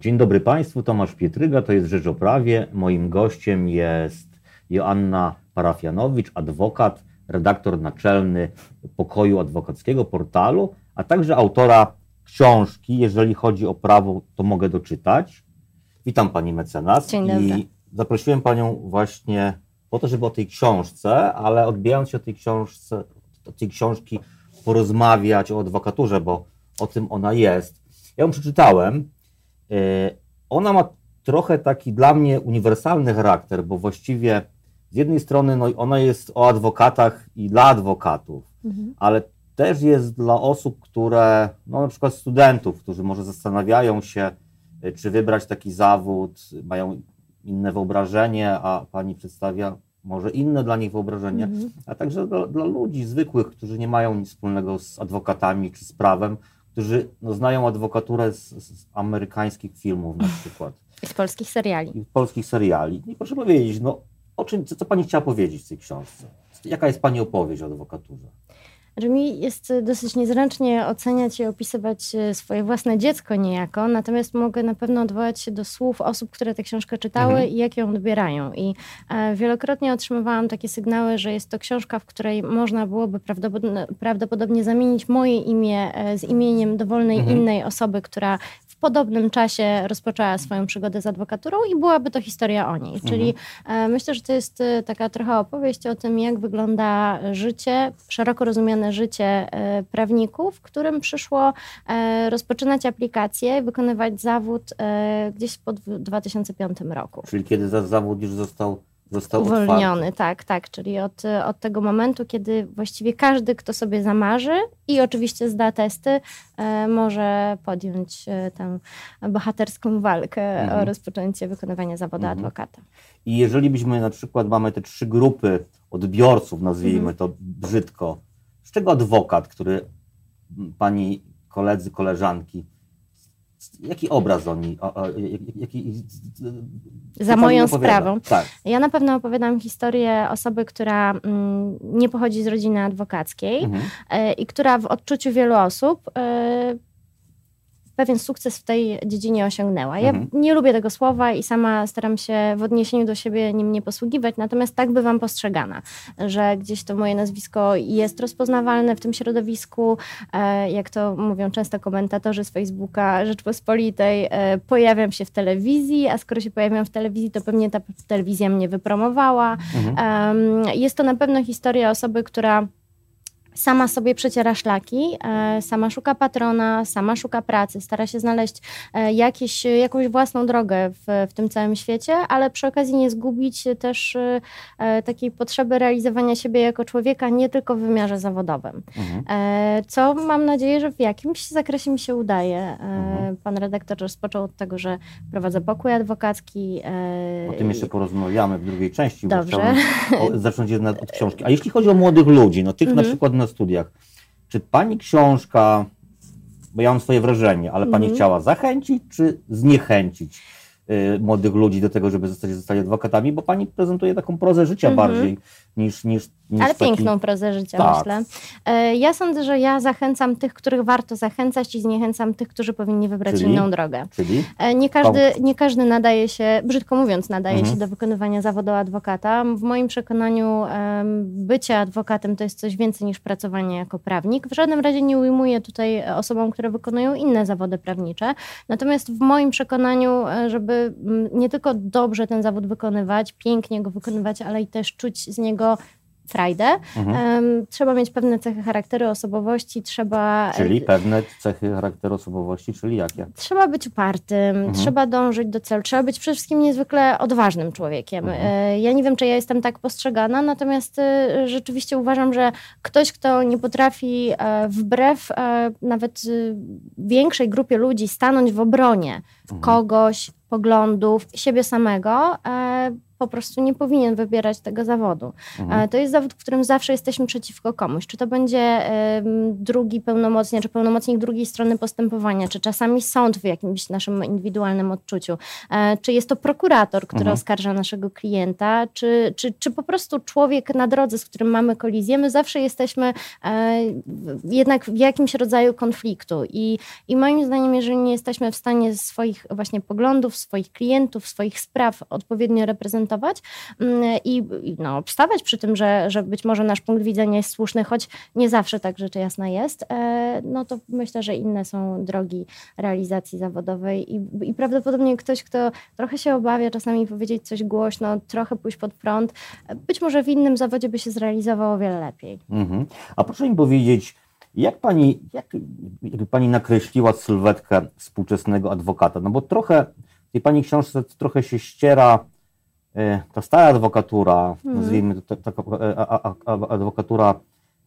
Dzień dobry Państwu, Tomasz Pietryga, to jest Rzecz o Prawie. Moim gościem jest Joanna Parafianowicz, adwokat, redaktor naczelny pokoju adwokackiego portalu, a także autora książki. Jeżeli chodzi o prawo, to mogę doczytać. Witam Pani mecenas. Dzień dobry. I zaprosiłem Panią właśnie po to, żeby o tej książce, ale odbijając się od tej książce, od tej książki, porozmawiać o adwokaturze, bo o tym ona jest. Ja ją przeczytałem. Yy, Ona ma trochę taki dla mnie uniwersalny charakter, bo właściwie z jednej strony no, ona jest o adwokatach i dla adwokatów, Mhm. ale też jest dla osób, które, no na przykład studentów, którzy może zastanawiają się, y, czy wybrać taki zawód, mają inne wyobrażenie, a pani przedstawia może inne dla nich wyobrażenie, Mhm. a także dla, dla ludzi zwykłych, którzy nie mają nic wspólnego z adwokatami czy z prawem, którzy no, znają adwokaturę z, z amerykańskich filmów na przykład I z polskich seriali. i polskich seriali. I proszę powiedzieć, no, o czym, co, co pani chciała powiedzieć w tej książce? Jaka jest pani opowieść o adwokaturze? Że mi jest dosyć niezręcznie oceniać i opisywać y, swoje własne dziecko niejako, natomiast mogę na pewno odwołać się do słów osób, które tę książkę czytały Mhm. i jak ją odbierają. I e, wielokrotnie otrzymywałam takie sygnały, że jest to książka, w której można byłoby prawdopodobnie, prawdopodobnie zamienić moje imię e, z imieniem dowolnej Mhm. innej osoby, która podobnym czasie rozpoczęła swoją przygodę z adwokaturą i byłaby to historia o niej. Czyli e, myślę, że to jest e, taka trochę opowieść o tym, jak wygląda życie, szeroko rozumiane życie e, prawników, którym przyszło rozpoczynać aplikację i wykonywać zawód gdzieś po dw- 2005 roku. Czyli kiedy za zawód już został, został otwarty? Uwolniony, tak, tak. Czyli od, od tego momentu, kiedy właściwie każdy, kto sobie zamarzy i oczywiście zda testy, e, może podjąć e, tę bohaterską walkę Mhm. o rozpoczęcie wykonywania zawodu Mhm. adwokata. I jeżeli byśmy na przykład mamy te trzy grupy odbiorców, nazwijmy Mhm. to brzydko, z czego adwokat, który pani koledzy, koleżanki, jaki obraz oni, o, o, jaki, Za moją sprawą. Tak. Ja na pewno opowiadam historię osoby, która mm, nie pochodzi z rodziny adwokackiej Mhm. e, i która w odczuciu wielu osób e, pewien sukces w tej dziedzinie osiągnęła. Ja Mhm. nie lubię tego słowa i sama staram się w odniesieniu do siebie nim nie posługiwać, natomiast tak bywam postrzegana, że gdzieś to moje nazwisko jest rozpoznawalne w tym środowisku, e, jak to mówią często komentatorzy z Facebooka Rzeczpospolitej, e, pojawiam się w telewizji, a skoro się pojawiam w telewizji, to pewnie ta telewizja mnie wypromowała. Mhm. Jest to na pewno historia osoby, która sama sobie przeciera szlaki, e, sama szuka patrona, sama szuka pracy, stara się znaleźć e, jakieś, jakąś własną drogę w, w tym całym świecie, ale przy okazji nie zgubić też e, takiej potrzeby realizowania siebie jako człowieka nie tylko w wymiarze zawodowym. Mhm. Co mam nadzieję, że w jakimś zakresie mi się udaje. Mhm. Pan redaktor rozpoczął od tego, że prowadza pokój adwokacki. O tym jeszcze porozmawiamy w drugiej części, bo Dobrze. chciałbym o, zacząć jednak od książki. A jeśli chodzi o młodych ludzi, no tych na Mhm. przykład na studiach, czy pani książka, bo ja mam swoje wrażenie, ale pani Mhm. chciała zachęcić czy zniechęcić młodych ludzi do tego, żeby zostać, zostać adwokatami, bo pani prezentuje taką prozę życia Mhm. bardziej niż, niż, niż Ale taki... piękną prozę życia, Tak. myślę. E, Ja sądzę, że ja zachęcam tych, których warto zachęcać i zniechęcam tych, którzy powinni wybrać Czyli? inną drogę. Czyli? E, Nie każdy, nie każdy nadaje się, brzydko mówiąc, nadaje Mhm. się do wykonywania zawodu adwokata. W moim przekonaniu bycie adwokatem to jest coś więcej niż pracowanie jako prawnik. W żadnym razie nie ujmuję tutaj osobom, które wykonują inne zawody prawnicze. Natomiast w moim przekonaniu, e, żeby mm, nie tylko dobrze ten zawód wykonywać, pięknie go wykonywać, ale i też czuć z niego frajdę, Mhm. trzeba mieć pewne cechy charakteru, osobowości, trzeba... Czyli pewne cechy charakteru osobowości, czyli jakie? Trzeba być upartym, Mhm. trzeba dążyć do celu, trzeba być przede wszystkim niezwykle odważnym człowiekiem. Mhm. E, Ja nie wiem, czy ja jestem tak postrzegana, natomiast e, rzeczywiście uważam, że ktoś, kto nie potrafi e, wbrew e, nawet e, większej grupie ludzi stanąć w obronie Mhm. kogoś, poglądów, siebie samego, e, po prostu nie powinien wybierać tego zawodu. Mhm. To jest zawód, w którym zawsze jesteśmy przeciwko komuś. Czy to będzie drugi pełnomocnik, czy pełnomocnik drugiej strony postępowania, czy czasami sąd w jakimś naszym indywidualnym odczuciu, e, czy jest to prokurator, który mhm. oskarża naszego klienta, czy, czy, czy po prostu człowiek na drodze, z którym mamy kolizję, my zawsze jesteśmy e, jednak w jakimś rodzaju konfliktu. I, I moim zdaniem, jeżeli nie jesteśmy w stanie swoich właśnie poglądów, swoich klientów, swoich spraw odpowiednio reprezentować mm, i no, obstawać przy tym, że, że być może nasz punkt widzenia jest słuszny, choć nie zawsze tak rzecz jasna jest, e, no to myślę, że inne są drogi realizacji zawodowej i, i prawdopodobnie ktoś, kto trochę się obawia czasami powiedzieć coś głośno, trochę pójść pod prąd, być może w innym zawodzie by się zrealizował o wiele lepiej. Mhm. A proszę mi powiedzieć, jak pani, jak, jakby pani nakreśliła sylwetkę współczesnego adwokata? No bo trochę w tej pani książce trochę się ściera e, ta stara adwokatura, hmm. nazwijmy to taka e, adwokatura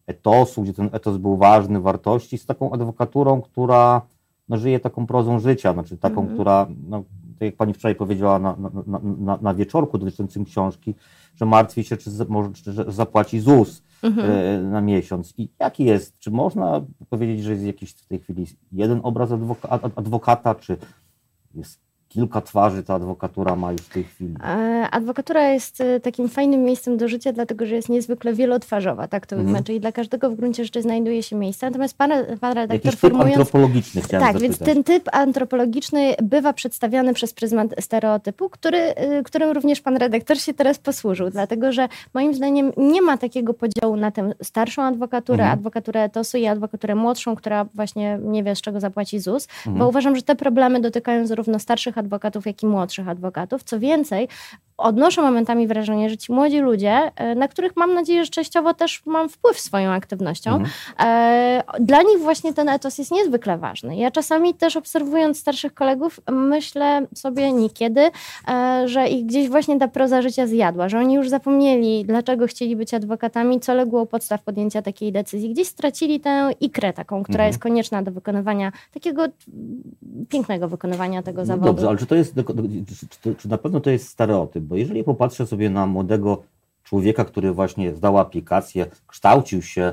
etosu, gdzie ten etos był ważny, wartości, z taką adwokaturą, która no, żyje taką prozą życia, znaczy taką, hmm. która, no, tak jak pani wczoraj powiedziała na, na, na, na wieczorku dotyczącym książki, że martwi się, czy, może, czy zapłaci ZUS mhm. E, na miesiąc. I jaki jest? Czy można powiedzieć, że jest jakiś w tej chwili jeden obraz adwoka adwokata, czy jest kilka twarzy ta adwokatura ma już w tej chwili? E, adwokatura jest e, takim fajnym miejscem do życia, dlatego że jest niezwykle wielotwarzowa, tak to mhm. czyli dla każdego w gruncie rzeczy znajduje się miejsce. Natomiast pan, pan redaktor Jakiś formując... typ antropologiczny chciałem Tak, zapytać. więc ten typ antropologiczny bywa przedstawiany przez pryzmat stereotypu, który, y, którym również pan redaktor się teraz posłużył, dlatego że moim zdaniem nie ma takiego podziału na tę starszą adwokaturę, mhm. adwokaturę etosu i adwokaturę młodszą, która właśnie nie wie z czego zapłaci ZUS, mhm. bo uważam, że te problemy dotykają zarówno starszych adwokatów, jak i młodszych adwokatów. Co więcej, odnoszę momentami wrażenie, że ci młodzi ludzie, e, na których mam nadzieję, że częściowo też mam wpływ swoją aktywnością, mhm. E, dla nich właśnie ten etos jest niezwykle ważny. Ja czasami też obserwując starszych kolegów, myślę sobie niekiedy, e, że ich gdzieś właśnie ta proza życia zjadła, że oni już zapomnieli, dlaczego chcieli być adwokatami, co legło u podstaw podjęcia takiej decyzji. Gdzieś stracili tę ikrę taką, która mhm. jest konieczna do wykonywania takiego pięknego wykonywania tego no zawodu. Dobrze, ale czy to jest, czy, czy na pewno to jest stereotyp? Bo jeżeli popatrzę sobie na młodego człowieka, który właśnie zdał aplikację, kształcił się,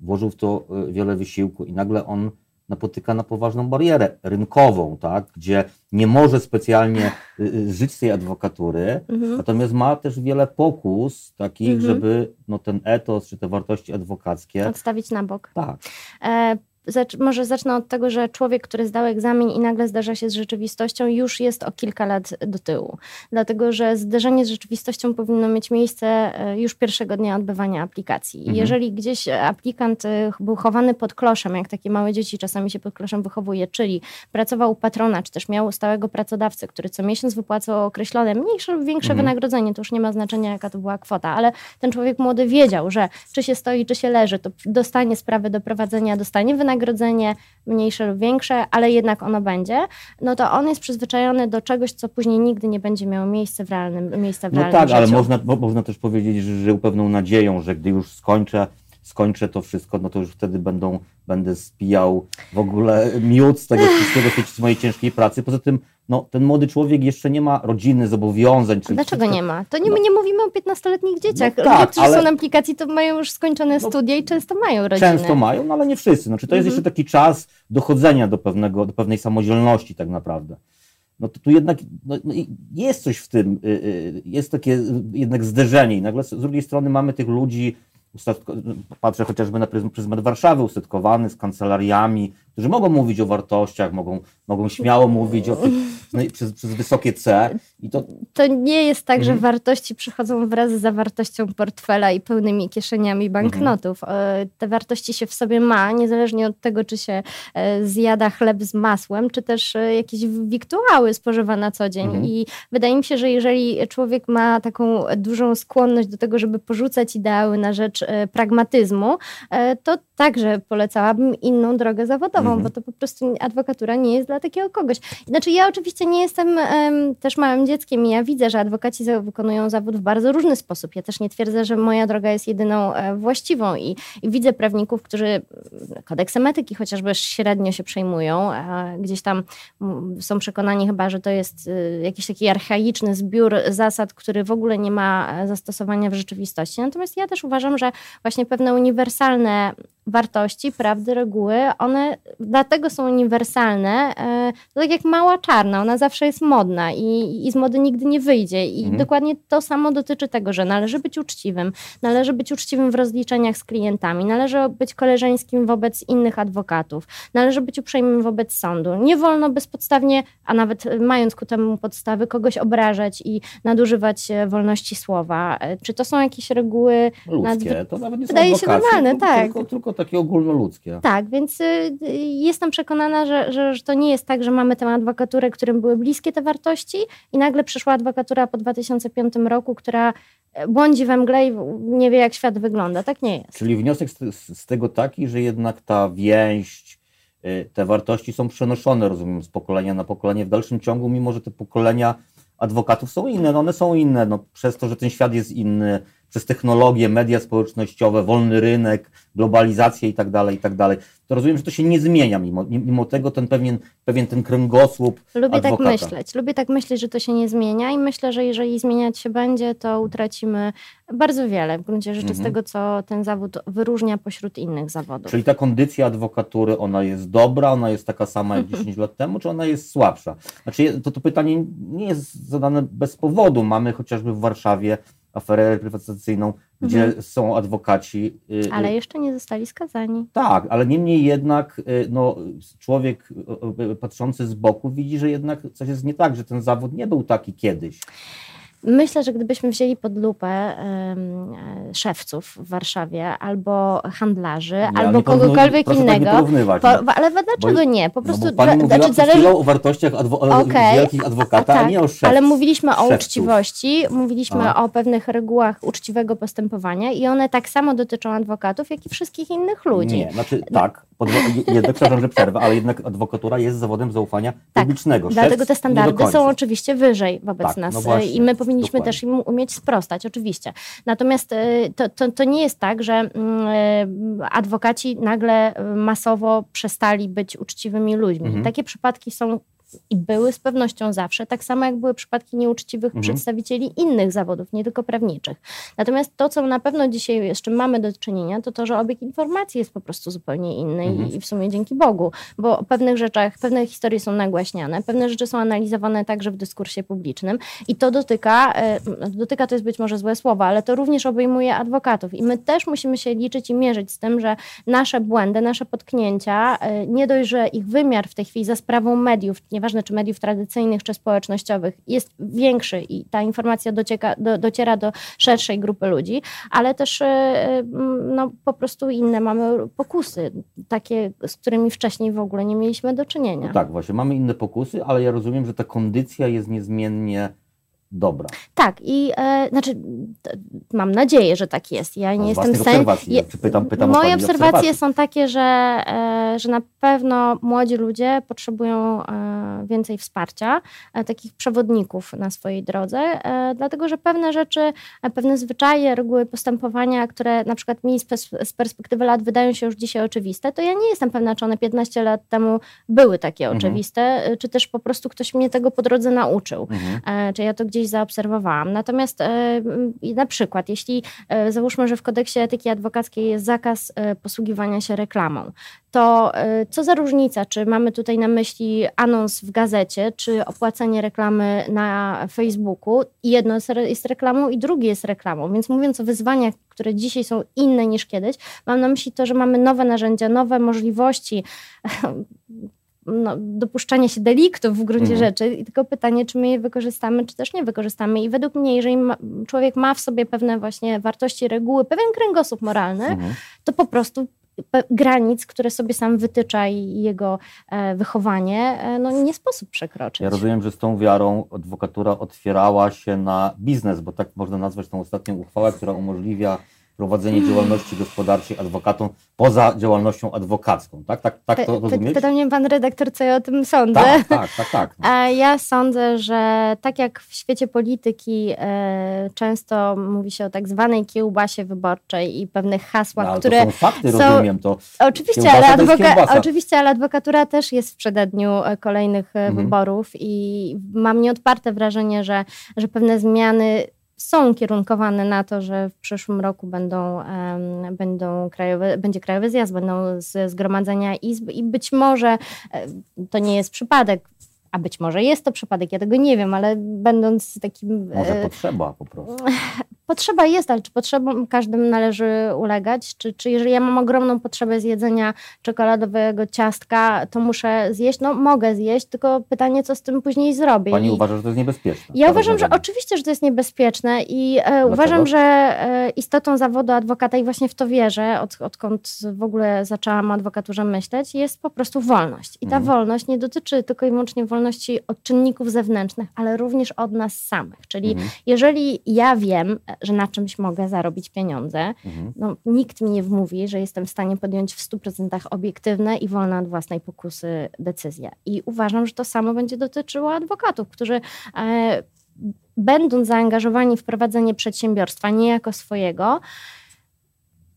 włożył w to e, wiele wysiłku i nagle on napotyka na poważną barierę rynkową, tak, gdzie nie może specjalnie e, e, żyć z tej adwokatury, mhm. natomiast ma też wiele pokus takich, mhm. żeby no, ten etos czy te wartości adwokackie odstawić na bok. Tak. E może zacznę od tego, że człowiek, który zdał egzamin i nagle zdarza się z rzeczywistością, już jest o kilka lat do tyłu. Dlatego, że zderzenie z rzeczywistością powinno mieć miejsce e, już pierwszego dnia odbywania aplikacji. Mhm. Jeżeli gdzieś aplikant e, był chowany pod kloszem, jak takie małe dzieci czasami się pod kloszem wychowuje, czyli pracował u patrona, czy też miał stałego pracodawcę, który co miesiąc wypłacał określone mniejsze lub większe mhm. wynagrodzenie, to już nie ma znaczenia, jaka to była kwota, ale ten człowiek młody wiedział, że czy się stoi, czy się leży, to dostanie sprawę do prowadzenia, dostanie wynagrodzenie, wynagrodzenie mniejsze lub większe, ale jednak ono będzie, no to on jest przyzwyczajony do czegoś, co później nigdy nie będzie miało miejsca w realnym, miejsca w no realnym tak, życiu. ale można, można też powiedzieć, że żył pewną nadzieją, że gdy już skończę skończę to wszystko, no to już wtedy będą, będę spijał w ogóle miód z tego wszystkiego, z mojej ciężkiej pracy. Poza tym no, ten młody człowiek jeszcze nie ma rodziny, zobowiązań. Czy Dlaczego wszystko... nie ma? To nie, no, nie mówimy o 15-letnich dzieciach. No tak, Ludzie, którzy ale... są na aplikacji, to mają już skończone no, studia i często mają rodzinę. Często mają, no ale nie wszyscy. Znaczy, to jest mhm. jeszcze taki czas dochodzenia do, pewnego, do pewnej samodzielności tak naprawdę. No to tu jednak no, no jest coś w tym, y, y, jest takie jednak zderzenie i nagle z drugiej strony mamy tych ludzi, patrzę chociażby na pryzmat Warszawy, usytkowany z kancelariami, którzy mogą mówić o wartościach, mogą, mogą śmiało mówić o tych, no, przez, przez wysokie C. I to... to nie jest tak, mhm. że wartości przychodzą wraz z zawartością portfela i pełnymi kieszeniami banknotów. Mhm. Te wartości się w sobie ma, niezależnie od tego, czy się e, zjada chleb z masłem, czy też e, jakieś wiktuały spożywa na co dzień. Mhm. I wydaje mi się, że jeżeli człowiek ma taką dużą skłonność do tego, żeby porzucać ideały na rzecz e, pragmatyzmu, e, to także polecałabym inną drogę zawodową, Mhm. bo to po prostu adwokatura nie jest dla takiego kogoś. Znaczy ja oczywiście nie jestem em, też małym dzieckiem i ja widzę, że adwokaci wykonują zawód w bardzo różny sposób. Ja też nie twierdzę, że moja droga jest jedyną e, właściwą i, i widzę prawników, którzy mm, kodeksem etyki chociażby średnio się przejmują, a gdzieś tam mm, są przekonani chyba, że to jest y, jakiś taki archaiczny zbiór zasad, który w ogóle nie ma zastosowania w rzeczywistości. Natomiast ja też uważam, że właśnie pewne uniwersalne wartości, prawdy, reguły, one dlatego są uniwersalne, e, to tak jak mała czarna, ona zawsze jest modna i, i z mody nigdy nie wyjdzie. I Mhm. dokładnie to samo dotyczy tego, że należy być uczciwym, należy być uczciwym w rozliczeniach z klientami, należy być koleżeńskim wobec innych adwokatów, należy być uprzejmym wobec sądu. Nie wolno bezpodstawnie, a nawet mając ku temu podstawy, kogoś obrażać i nadużywać e, wolności słowa. E, Czy to są jakieś reguły Ludzkie, to nawet nie są Wydaje się normalne, tak. Tylko, tylko takie ogólnoludzkie. Tak, więc y, y, jestem przekonana, że, że, że to nie jest tak, że mamy tę adwokaturę, którym były bliskie te wartości i nagle przyszła adwokatura po 2005 roku, która e, błądzi we mgle i nie wie, jak świat wygląda. Tak nie jest. Czyli wniosek z, z, z tego taki, że jednak ta więź, y, te wartości są przenoszone, rozumiem, z pokolenia na pokolenie w dalszym ciągu, mimo że te pokolenia adwokatów są inne. No one są inne no, przez to, że ten świat jest inny, przez technologię, media społecznościowe, wolny rynek, globalizację i tak dalej, i tak dalej. To rozumiem, że to się nie zmienia mimo, mimo tego ten pewien, pewien ten kręgosłup Lubię adwokata. tak myśleć. Lubię tak myśleć, że to się nie zmienia i myślę, że jeżeli zmieniać się będzie, to utracimy bardzo wiele w gruncie rzeczy z Mhm. tego, co ten zawód wyróżnia pośród innych zawodów. Czyli ta kondycja adwokatury, ona jest dobra, ona jest taka sama jak 10 lat temu, czy ona jest słabsza? Znaczy, to, to pytanie nie jest zadane bez powodu. Mamy chociażby w Warszawie aferę reprywatyzacyjną, gdzie Mhm. są adwokaci. y, y, Ale jeszcze nie zostali skazani. Tak, ale niemniej jednak y, no, człowiek patrzący z boku widzi, że jednak coś jest nie tak, że ten zawód nie był taki kiedyś. Myślę, że gdybyśmy wzięli pod lupę e, szewców w Warszawie albo handlarzy, ale albo kogokolwiek innego. Po, no. ale dlaczego nie? Po prostu no bo pani dla- mówiła znaczy, zależy, o wartościach adwo- Okej. wielkich adwokata, A a tak, nie o szef. ale mówiliśmy o szewców. uczciwości, mówiliśmy A. o pewnych regułach uczciwego postępowania i one tak samo dotyczą adwokatów, jak i wszystkich innych ludzi. Nie, znaczy tak, jednak, przepraszam, że przerwę, ale jednak adwokatura jest zawodem zaufania Tak, publicznego. Dlatego te standardy są oczywiście wyżej wobec Tak, no nas właśnie, i my powinniśmy dokładnie. też im umieć sprostać, oczywiście. Natomiast e, to, to, to nie jest tak, że mm, e, adwokaci nagle masowo przestali być uczciwymi ludźmi. Mhm. Takie przypadki są i były z pewnością zawsze, tak samo jak były przypadki nieuczciwych Mhm. przedstawicieli innych zawodów, nie tylko prawniczych. Natomiast to, co na pewno dzisiaj, czym mamy do czynienia, to to, że obieg informacji jest po prostu zupełnie inny Mhm. i, w sumie dzięki Bogu, bo o pewnych rzeczach, pewne historie są nagłaśniane, pewne rzeczy są analizowane także w dyskursie publicznym i to dotyka, e, dotyka to jest być może złe słowo, ale to również obejmuje adwokatów i my też musimy się liczyć i mierzyć z tym, że nasze błędy, nasze potknięcia, e, nie dość, że ich wymiar w tej chwili za sprawą mediów, nieważne czy mediów tradycyjnych, czy społecznościowych, jest większy i ta informacja docieka, do, dociera do szerszej grupy ludzi, ale też e, e, no, po prostu inne mamy pokusy, takie, z którymi wcześniej w ogóle nie mieliśmy do czynienia. No tak, właśnie, mamy inne pokusy, ale ja rozumiem, że ta kondycja jest niezmiennie dobra. Tak, i e, znaczy, mam nadzieję, że tak jest. Ja nie jestem w stanie. je- pytam- pytam moje obserwacje obserwacji. są takie, że, e, że na pewno młodzi ludzie potrzebują e, więcej wsparcia, e, takich przewodników na swojej drodze, e, dlatego że pewne rzeczy, e, pewne zwyczaje, reguły postępowania, które na przykład mi z, pers- z perspektywy lat wydają się już dzisiaj oczywiste, to ja nie jestem pewna, czy one 15 lat temu były takie Mhm. oczywiste, czy też po prostu ktoś mnie tego po drodze nauczył. Mhm. Czy ja to gdzieś zaobserwowałam. Natomiast e, na przykład, jeśli e, załóżmy, że w kodeksie etyki adwokackiej jest zakaz e, posługiwania się reklamą, to co za różnica, czy mamy tutaj na myśli anons w gazecie, czy opłacenie reklamy na Facebooku? Jedno jest reklamą, i drugie jest reklamą. Więc mówiąc o wyzwaniach, które dzisiaj są inne niż kiedyś, mam na myśli to, że mamy nowe narzędzia, nowe możliwości no, dopuszczania się deliktów w gruncie Mhm. rzeczy. I tylko pytanie, czy my je wykorzystamy, czy też nie wykorzystamy. I według mnie, jeżeli ma, człowiek ma w sobie pewne właśnie wartości, reguły, pewien kręgosłup moralny, Mhm. to po prostu granic, które sobie sam wytycza i jego e, wychowanie, e, no nie sposób przekroczyć. Ja rozumiem, że z tą wiarą adwokatura otwierała się na biznes, bo tak można nazwać tą ostatnią uchwałę, która umożliwia prowadzenie działalności gospodarczej adwokatom poza działalnością adwokacką, tak? Tak, tak to rozumieć? Pytał mnie pan redaktor, co ja o tym sądzę. Tak, tak, tak. tak. A ja sądzę, że tak jak w świecie polityki e, często mówi się o tak zwanej kiełbasie wyborczej i pewnych hasłach, no, które to są fakty, rozumiem to. Oczywiście ale, adwoka- oczywiście, ale adwokatura też jest w przededniu e, kolejnych e, mhm. wyborów i mam nieodparte wrażenie, że, że pewne zmiany są kierunkowane na to, że w przyszłym roku będą, będą krajowe, będzie krajowy zjazd, będą z, zgromadzenia izb i być może to nie jest przypadek a być może jest to przypadek, ja tego nie wiem, ale będąc takim. Może e, potrzeba po prostu. Potrzeba jest, ale czy potrzebom każdym należy ulegać? Czy, czy jeżeli ja mam ogromną potrzebę zjedzenia czekoladowego ciastka, to muszę zjeść? No mogę zjeść, tylko pytanie, co z tym później zrobię. Pani I uważa, że to jest niebezpieczne? Ja uważam, że oczywiście, że to jest niebezpieczne i e, uważam, że e, istotą zawodu adwokata i właśnie w to wierzę, od, odkąd w ogóle zaczęłam o adwokaturze myśleć, jest po prostu wolność. I ta mhm. wolność nie dotyczy tylko i wyłącznie wolności od czynników zewnętrznych, ale również od nas samych. Czyli mhm. jeżeli ja wiem, że na czymś mogę zarobić pieniądze, mhm. no, nikt mi nie wmówi, że jestem w stanie podjąć w 100% obiektywne i wolne od własnej pokusy decyzje. I uważam, że to samo będzie dotyczyło adwokatów, którzy e, będąc zaangażowani w prowadzenie przedsiębiorstwa niejako swojego,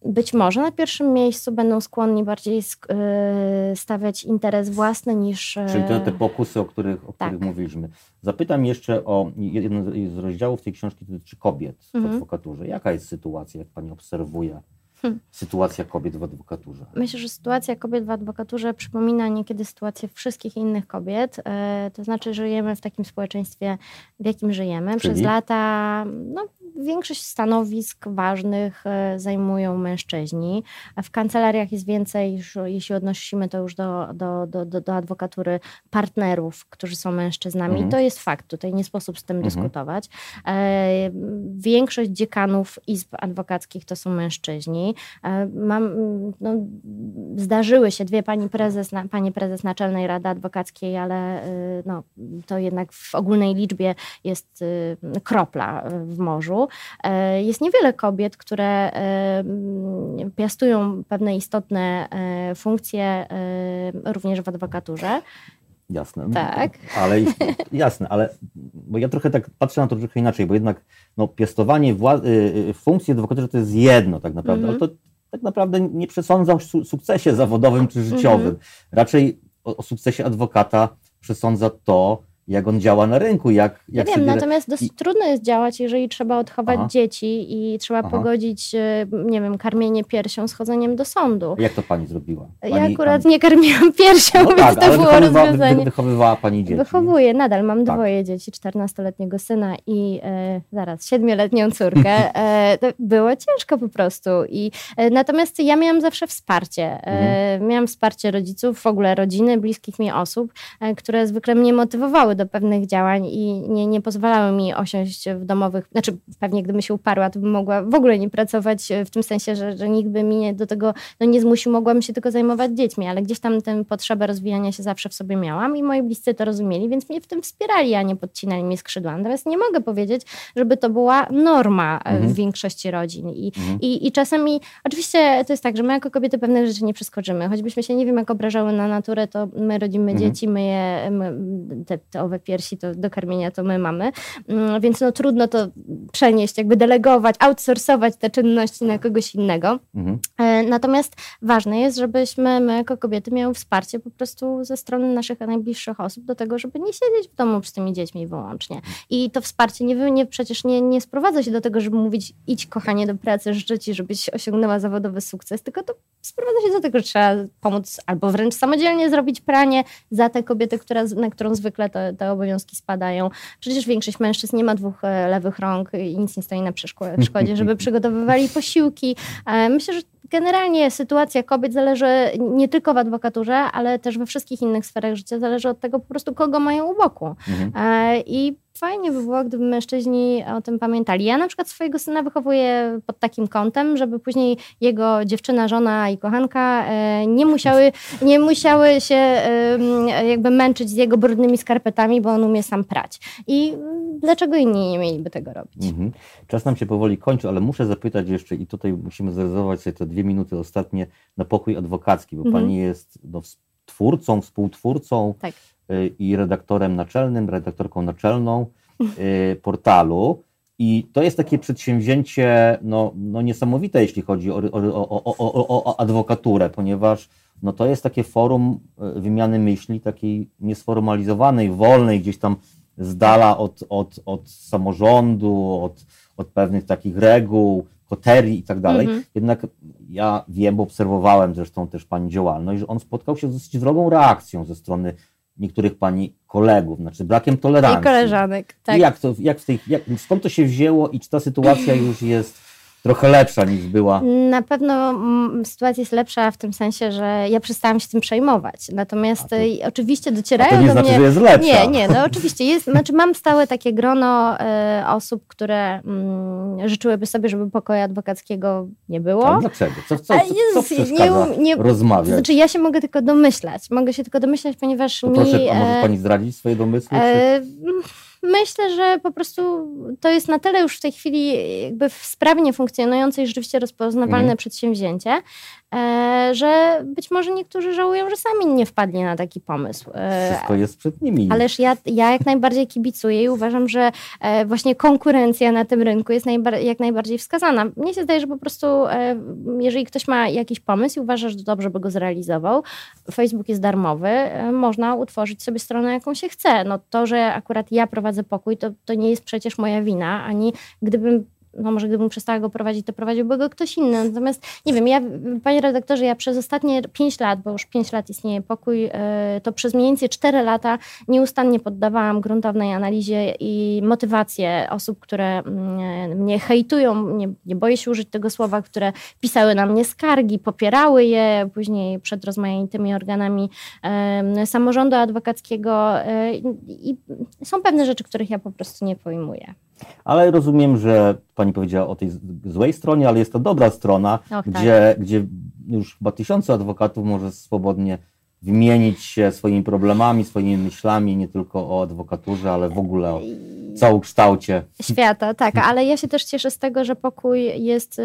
być może na pierwszym miejscu będą skłonni bardziej y, stawiać interes własny niż. Czyli te, te pokusy, o których, o tak. których mówiliśmy. Zapytam jeszcze o jeden z rozdziałów tej książki dotyczy kobiet w mhm. adwokaturze. Jaka jest sytuacja, jak pani obserwuje? Hmm. Sytuacja kobiet w adwokaturze. Myślę, że sytuacja kobiet w adwokaturze przypomina niekiedy sytuację wszystkich innych kobiet. E, to znaczy, żyjemy w takim społeczeństwie, w jakim żyjemy. Czyli? Przez lata no, większość stanowisk ważnych e, zajmują mężczyźni. W kancelariach jest więcej, jeśli odnosimy to już do, do, do, do, do adwokatury, partnerów, którzy są mężczyznami. Mhm. To jest fakt, tutaj nie sposób z tym mhm. dyskutować. E, większość dziekanów izb adwokackich to są mężczyźni. E, mam, no, zdarzyły się dwie pani prezes, pani prezes Naczelnej Rady Adwokackiej, ale no, to jednak w ogólnej liczbie jest kropla w morzu. E, jest niewiele kobiet, które e, piastują pewne istotne e, funkcje również w adwokaturze. Jasne. Tak. Ale jasne, ale bo ja trochę tak patrzę na to trochę inaczej, bo jednak no, piastowanie wła- funkcji adwokaturze to jest jedno tak naprawdę, mm-hmm. ale to tak naprawdę nie przesądza o su- sukcesie zawodowym czy życiowym. Mm-hmm. Raczej o, o sukcesie adwokata przesądza to, jak on działa na rynku. Jak, jak ja wiem, sobie... natomiast dosyć I... trudno jest działać, jeżeli trzeba odchować Aha. dzieci i trzeba Aha. pogodzić, e, nie wiem, karmienie piersią z chodzeniem do sądu. Jak to pani zrobiła? Pani, ja akurat pani... nie karmiłam piersią, no więc tak, to było rozwiązanie. Wy, wychowywała pani dzieci. Wychowuję, nadal mam tak. dwoje dzieci, 14-letniego syna i e, zaraz 7-letnią córkę. E, było ciężko po prostu. I, e, natomiast ja miałam zawsze wsparcie. E, mhm. Miałam wsparcie rodziców, w ogóle rodziny, bliskich mi osób, e, które zwykle mnie motywowały do pewnych działań i nie, nie pozwalały mi osiąść w domowych, znaczy pewnie gdybym się uparła, to bym mogła w ogóle nie pracować w tym sensie, że, że nikt by mnie do tego no, nie zmusił, mogłabym się tylko zajmować dziećmi, ale gdzieś tam tę potrzebę rozwijania się zawsze w sobie miałam i moi bliscy to rozumieli, więc mnie w tym wspierali, a nie podcinali mi skrzydła. Natomiast nie mogę powiedzieć, żeby to była norma e, mhm. w większości rodzin I, mhm. i, i czasami, oczywiście to jest tak, że my jako kobiety pewne rzeczy nie przeskoczymy, choćbyśmy się nie wiem jak obrażały na naturę, to my rodzimy mhm. dzieci, my je, my, te, te owe piersi to do karmienia to my mamy, mm, więc no trudno to przenieść, jakby delegować, outsourcować te czynności na kogoś innego. Mhm. E, natomiast ważne jest, żebyśmy my jako kobiety miały wsparcie po prostu ze strony naszych najbliższych osób do tego, żeby nie siedzieć w domu z tymi dziećmi wyłącznie. I to wsparcie nie, nie, przecież nie, nie sprowadza się do tego, żeby mówić idź kochanie do pracy, życzę ci, żebyś osiągnęła zawodowy sukces, tylko to sprowadza się do tego, że trzeba pomóc albo wręcz samodzielnie zrobić pranie za tę kobietę, która, na którą zwykle to, te obowiązki spadają. Przecież większość mężczyzn nie ma dwóch e, lewych rąk i nic nie stoi na przeszkodzie, żeby przygotowywali posiłki. E, myślę, że generalnie sytuacja kobiet zależy nie tylko w adwokaturze, ale też we wszystkich innych sferach życia. Zależy od tego po prostu, kogo mają u boku. Mhm. E, I fajnie by było, gdyby mężczyźni o tym pamiętali. Ja na przykład swojego syna wychowuję pod takim kątem, żeby później jego dziewczyna, żona i kochanka e, nie musiały, nie musiały się jakby męczyć z jego brudnymi skarpetami, bo on umie sam prać. I dlaczego inni nie mieliby tego robić? Mhm. Czas nam się powoli kończy, ale muszę zapytać jeszcze i tutaj musimy zarezerwować sobie te dwie minuty ostatnie na pokój adwokacki, bo Mhm. Pani jest no, twórcą, współtwórcą Tak. Y, i redaktorem naczelnym, redaktorką naczelną y, portalu. I to jest takie przedsięwzięcie no, no niesamowite, jeśli chodzi o, o, o, o, adwokaturę, ponieważ no, to jest takie forum y, wymiany myśli, takiej niesformalizowanej, wolnej, gdzieś tam z dala od, od, od samorządu, od, od pewnych takich reguł, koterii i tak dalej. Mhm. Jednak ja wiem, bo obserwowałem zresztą też Pani działalność, że on spotkał się z dosyć wrogą reakcją ze strony niektórych Pani kolegów, znaczy brakiem tolerancji. I koleżanek, tak. I jak to, jak w tej, jak, skąd to się wzięło i czy ta sytuacja już jest trochę lepsza niż była? Na pewno mm, sytuacja jest lepsza w tym sensie, że ja przestałam się tym przejmować. Natomiast to- e, oczywiście docierają to nie do znaczy, mnie... że jest lepsza. Nie, nie, no oczywiście jest, znaczy mam stałe takie grono e, osób, które mm, życzyłyby sobie, żeby pokoju adwokackiego nie było. A dlaczego? Co, co, co, co przeszkadza nie- nie- rozmawiać? Znaczy ja się mogę tylko domyślać. Mogę się tylko domyślać, ponieważ to mi... proszę, a może e, Pani zdradzić swoje domysły? czy... Myślę, że po prostu to jest na tyle już w tej chwili jakby sprawnie funkcjonujące i rzeczywiście rozpoznawalne Mhm. przedsięwzięcie, że być może niektórzy żałują, że sami nie wpadli na taki pomysł. E, Wszystko jest przed nimi. Ależ ja, ja jak najbardziej kibicuję i uważam, że e, właśnie konkurencja na tym rynku jest jak najbardziej wskazana. Mnie się zdaje, że po prostu e, jeżeli ktoś ma jakiś pomysł i uważa, że dobrze by go zrealizował, Facebook jest darmowy, e, można utworzyć sobie stronę, jaką się chce. No to, że akurat ja prowadzę pokój, to, to nie jest przecież moja wina, ani gdybym no może gdybym przestała go prowadzić, to prowadziłby go ktoś inny. Natomiast nie wiem, ja, panie redaktorze, ja przez ostatnie 5 lat, bo już 5 lat istnieje pokój, e, to przez mniej więcej 4 lata nieustannie poddawałam gruntownej analizie i motywację osób, które mm, mnie hejtują, nie, nie boję się użyć tego słowa, które pisały na mnie skargi, popierały je później przed rozmaitymi organami samorządu adwokackiego e, i są pewne rzeczy, których ja po prostu nie pojmuję. Ale rozumiem, że Pani powiedziała o tej złej stronie, ale jest to dobra strona, Och, tak. gdzie, gdzie już chyba tysiące adwokatów może swobodnie wymienić się swoimi problemami, swoimi myślami, nie tylko o adwokaturze, ale w ogóle o całokształcie. Świata, tak, ale ja się też cieszę z tego, że pokój jest y,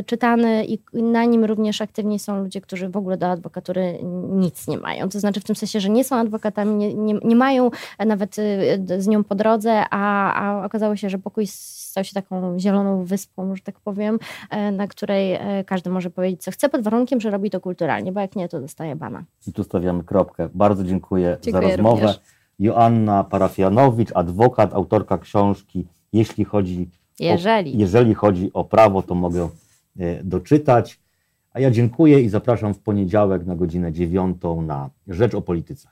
y, czytany i na nim również aktywni są ludzie, którzy w ogóle do adwokatury nic nie mają. To znaczy w tym sensie, że nie są adwokatami, nie, nie, nie mają nawet y, z nią po drodze, a, a okazało się, że pokój stał się taką zieloną wyspą, że tak powiem, e, na której e, każdy może powiedzieć, co chce, pod warunkiem, że robi to kulturalnie, bo jak nie, to dostaje bana. I tu stawiamy kropkę. Bardzo dziękuję, Dziękuję za rozmowę. również. Joanna Parafianowicz, adwokat, autorka książki Jeśli chodzi, Jeżeli. o, jeżeli chodzi o prawo, to mogę e, doczytać. A ja dziękuję i zapraszam w poniedziałek na godzinę dziewiątą na Rzecz o Polityce.